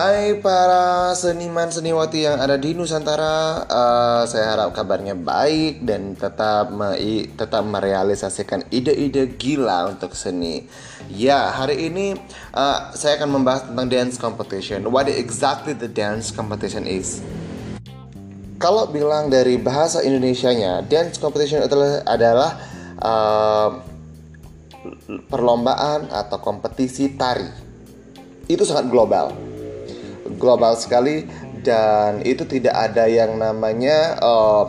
Hai para seniman seniwati yang ada di Nusantara, uh, saya harap kabarnya baik dan tetap me tetap merealisasikan ide-ide gila untuk seni. Ya, hari ini uh, saya akan membahas tentang dance competition. What exactly the dance competition is? Kalau bilang dari bahasa Indonesianya, dance competition adalah adalah uh, perlombaan atau kompetisi tari. Itu sangat global global sekali dan itu tidak ada yang namanya uh,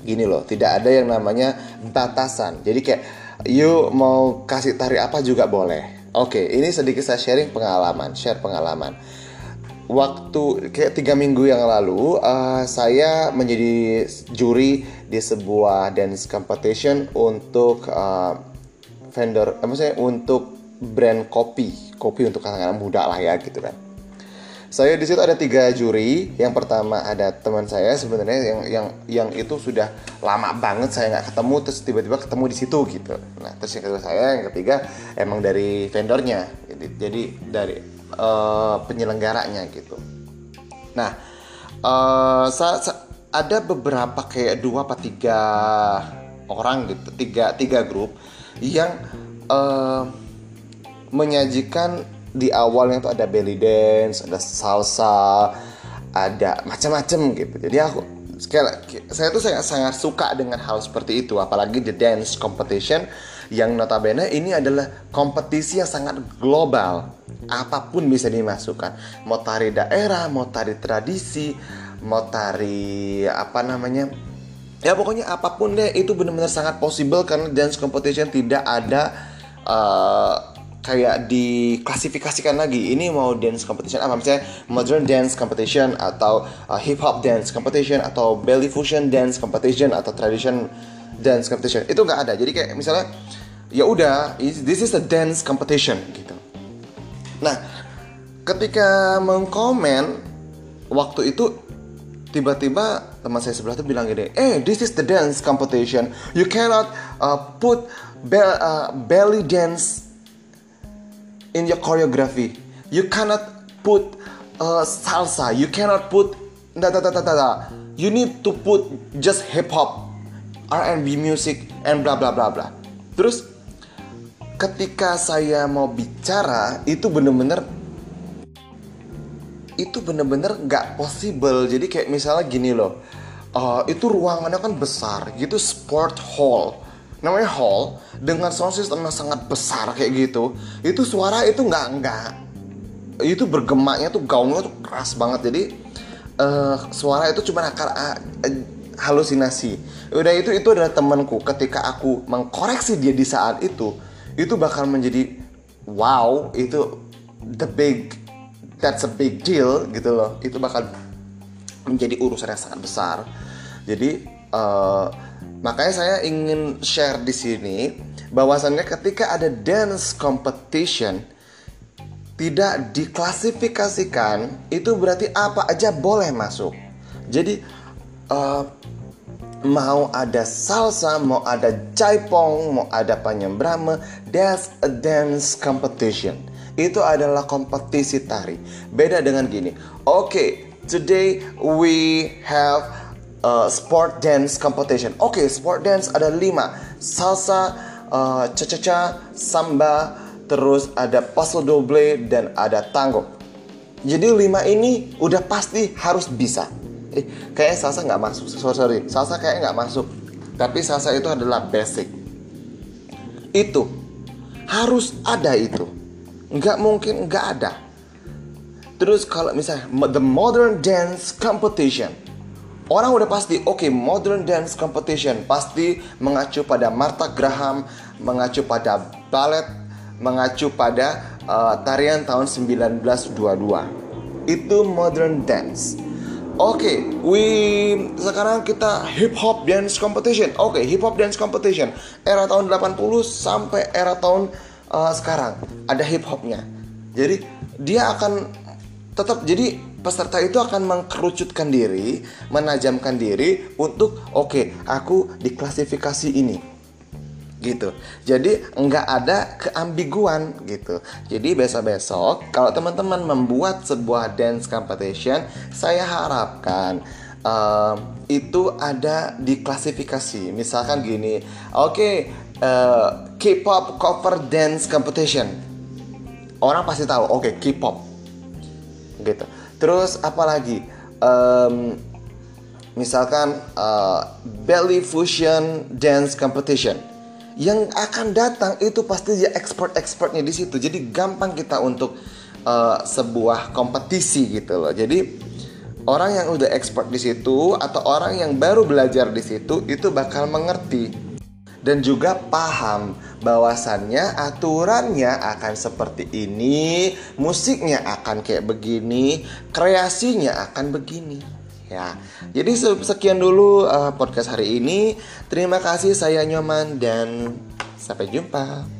gini loh, tidak ada yang namanya batasan. Jadi kayak you mau kasih tari apa juga boleh. Oke, ini sedikit saya sharing pengalaman, share pengalaman. Waktu kayak tiga minggu yang lalu, uh, saya menjadi juri di sebuah dance competition untuk uh, vendor, eh, maksudnya untuk brand kopi, kopi untuk anak-anak muda lah ya gitu kan saya di situ ada tiga juri. Yang pertama ada teman saya sebenarnya yang yang yang itu sudah lama banget saya nggak ketemu terus tiba-tiba ketemu di situ gitu. Nah terus yang kedua saya yang ketiga emang dari vendornya. Jadi, jadi dari uh, penyelenggaranya gitu. Nah uh, sa, sa, ada beberapa kayak dua atau tiga orang gitu, tiga tiga grup yang uh, menyajikan di awalnya tuh ada belly dance, ada salsa, ada macam-macam gitu. Jadi aku saya tuh sangat sangat suka dengan hal seperti itu. Apalagi the dance competition yang notabene ini adalah kompetisi yang sangat global. Apa pun bisa dimasukkan. Mau tari daerah mau tari tradisi mau tari apa namanya ya pokoknya apa pun deh itu benar-benar sangat possible karena dance competition tidak ada uh, kayak diklasifikasikan lagi. Ini mau dance competition apa? Misalnya modern dance competition atau uh, hip hop dance competition atau belly fusion dance competition atau tradition dance competition. Itu nggak ada. Jadi kayak misalnya ya udah this is a dance competition gitu. Nah ketika mengkomen waktu itu tiba-tiba teman saya sebelah tuh bilang gini eh this is the dance competition. You cannot uh, put be uh, belly dance in your choreography. You cannot put uh, salsa. You cannot put da da da da da. You need to put just hip hop, R&B music, and bla bla bla bla. Terus ketika saya mau bicara itu bener-bener itu bener-bener nggak possible. Jadi kayak misalnya gini loh, uh, itu ruangannya kan besar, gitu sport hall namanya hall dengan sound system yang sangat besar kayak gitu itu suara itu nggak nggak itu bergemaknya tuh gaungnya tuh keras banget. Jadi uh, suara itu cuma akar uh, halusinasi. Udah itu itu adalah temanku. Ketika aku mengkoreksi dia di saat itu itu bakal menjadi wow itu the big that's a big deal gitu loh. Itu bakal menjadi urusan yang sangat besar. Jadi uh, Makanya saya ingin share di sini bahwasannya ketika ada dance competition tidak diklasifikasikan itu berarti apa aja boleh masuk. Jadi uh, mau ada salsa, mau ada jaipong, mau ada panyembrama, that's a dance competition. Itu adalah kompetisi tari. Beda dengan gini. Oke, okay, today we have uh, sport dance competition. Oke, okay, sport dance ada lima. Salsa, uh, cha-cha-cha, samba, terus ada paso doble dan ada tango. Jadi lima ini udah pasti harus bisa. Eh, kayak salsa nggak masuk. Sorry, sorry, salsa kayak nggak masuk. Tapi salsa itu adalah basic. Itu harus ada itu. Nggak mungkin nggak ada. Terus kalau misalnya the modern dance competition, Orang udah pasti, oke, okay, modern dance competition pasti mengacu pada Martha Graham, mengacu pada ballet, mengacu pada uh, tarian tahun 1922. Itu modern dance. Oke, okay, we sekarang kita hip hop dance competition. Oke, okay, hip hop dance competition era tahun 80 sampai era tahun uh, sekarang ada hip hopnya. Jadi dia akan tetap jadi peserta itu akan mengkerucutkan diri, menajamkan diri untuk oke, okay, aku diklasifikasi ini. gitu. Jadi nggak ada keambiguan gitu. Jadi besok-besok kalau teman-teman membuat sebuah dance competition, saya harapkan uh, itu ada di klasifikasi. Misalkan gini, oke okay, uh, K-pop cover dance competition. Orang pasti tahu, oke okay, K-pop gitu. Terus apalagi? Um, misalkan uh, belly fusion dance competition yang akan datang itu pasti dia expert-expertnya di situ. Jadi gampang kita untuk uh, sebuah kompetisi gitu loh. Jadi orang yang udah expert di situ atau orang yang baru belajar di situ itu bakal mengerti dan juga paham bahwasannya aturannya akan seperti ini, musiknya akan kayak begini, kreasinya akan begini. Ya, jadi sekian dulu uh, podcast hari ini. Terima kasih saya Nyoman dan sampai jumpa.